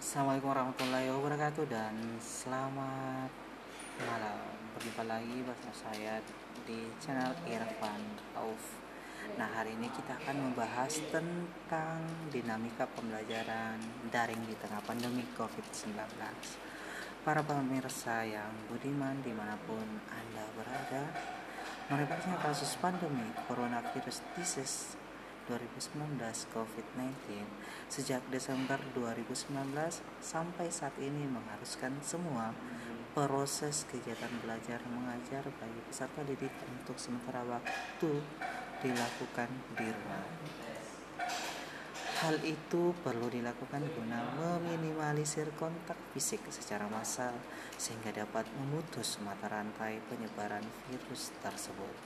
Assalamualaikum warahmatullahi wabarakatuh dan selamat malam. Berjumpa lagi bersama saya di channel Irfan Auf. Nah hari ini kita akan membahas tentang dinamika pembelajaran daring di tengah pandemi COVID-19 Para pemirsa yang budiman di mana pun Anda berada Merebaknya kasus pandemi coronavirus disease 2019 COVID-19 sejak Desember 2019 sampai saat ini mengharuskan semua proses kegiatan belajar mengajar bagi peserta didik untuk sementara waktu dilakukan di rumah. Hal itu perlu dilakukan guna meminimalisir kontak fisik secara massal sehingga dapat memutus mata rantai penyebaran virus tersebut.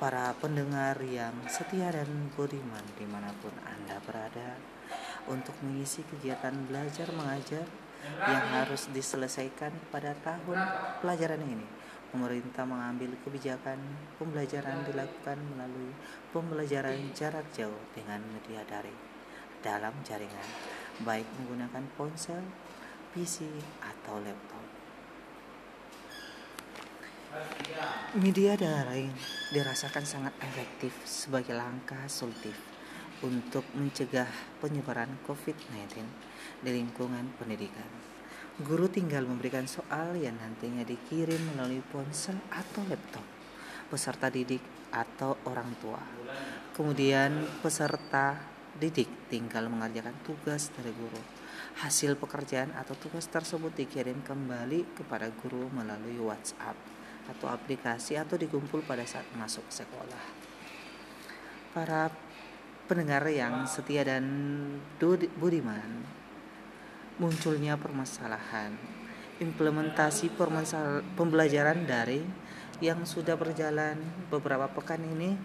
Para pendengar yang setia dan budiman di mana pun Anda berada, untuk mengisi kegiatan belajar mengajar yang harus diselesaikan pada tahun pelajaran ini, pemerintah mengambil kebijakan pembelajaran dilakukan melalui pembelajaran jarak jauh dengan media daring dalam jaringan, baik menggunakan ponsel, PC, atau laptop. Media daring dirasakan sangat efektif sebagai langkah solutif untuk mencegah penyebaran COVID-19 di lingkungan pendidikan. Guru tinggal memberikan soal yang nantinya dikirim melalui ponsel atau laptop peserta didik atau orang tua. Kemudian peserta didik tinggal mengerjakan tugas dari guru. Hasil pekerjaan atau tugas tersebut dikirim kembali kepada guru melalui WhatsApp atau aplikasi atau dikumpul pada saat masuk sekolah. Para pendengar yang setia dan budiman, munculnya permasalahan implementasi pembelajaran dari yang sudah berjalan beberapa pekan ini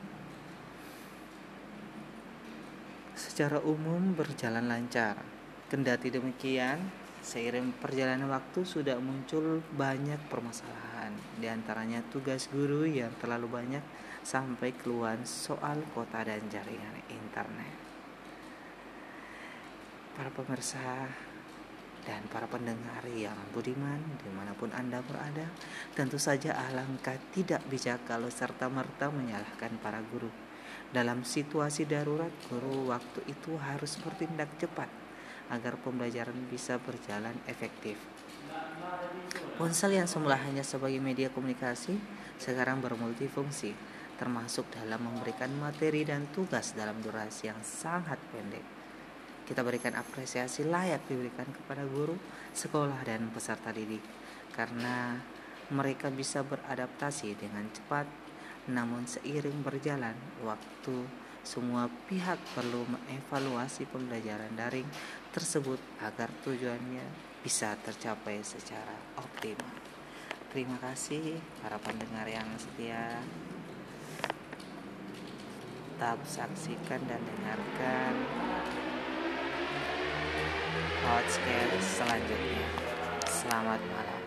secara umum berjalan lancar. Kendati demikian, seiring perjalanan waktu sudah muncul banyak permasalahan, di antaranya tugas guru yang terlalu banyak sampai keluhan soal kota dan jaringan internet. Para pemirsa dan para pendengar yang budiman di mana pun Anda berada, tentu saja alangkah tidak bijak kalau serta-merta menyalahkan para guru dalam situasi darurat, guru waktu itu harus bertindak cepat agar pembelajaran bisa berjalan efektif. Ponsel yang semula hanya sebagai media komunikasi sekarang bermultifungsi, termasuk dalam memberikan materi dan tugas dalam durasi yang sangat pendek. Kita berikan apresiasi layak diberikan kepada guru, sekolah, dan peserta didik karena mereka bisa beradaptasi dengan cepat namun seiring berjalan waktu, semua pihak perlu mengevaluasi pembelajaran daring tersebut agar tujuannya bisa tercapai secara optimal. Terima kasih para pendengar yang setia. Tetap saksikan dan dengarkan podcast selanjutnya. Selamat malam.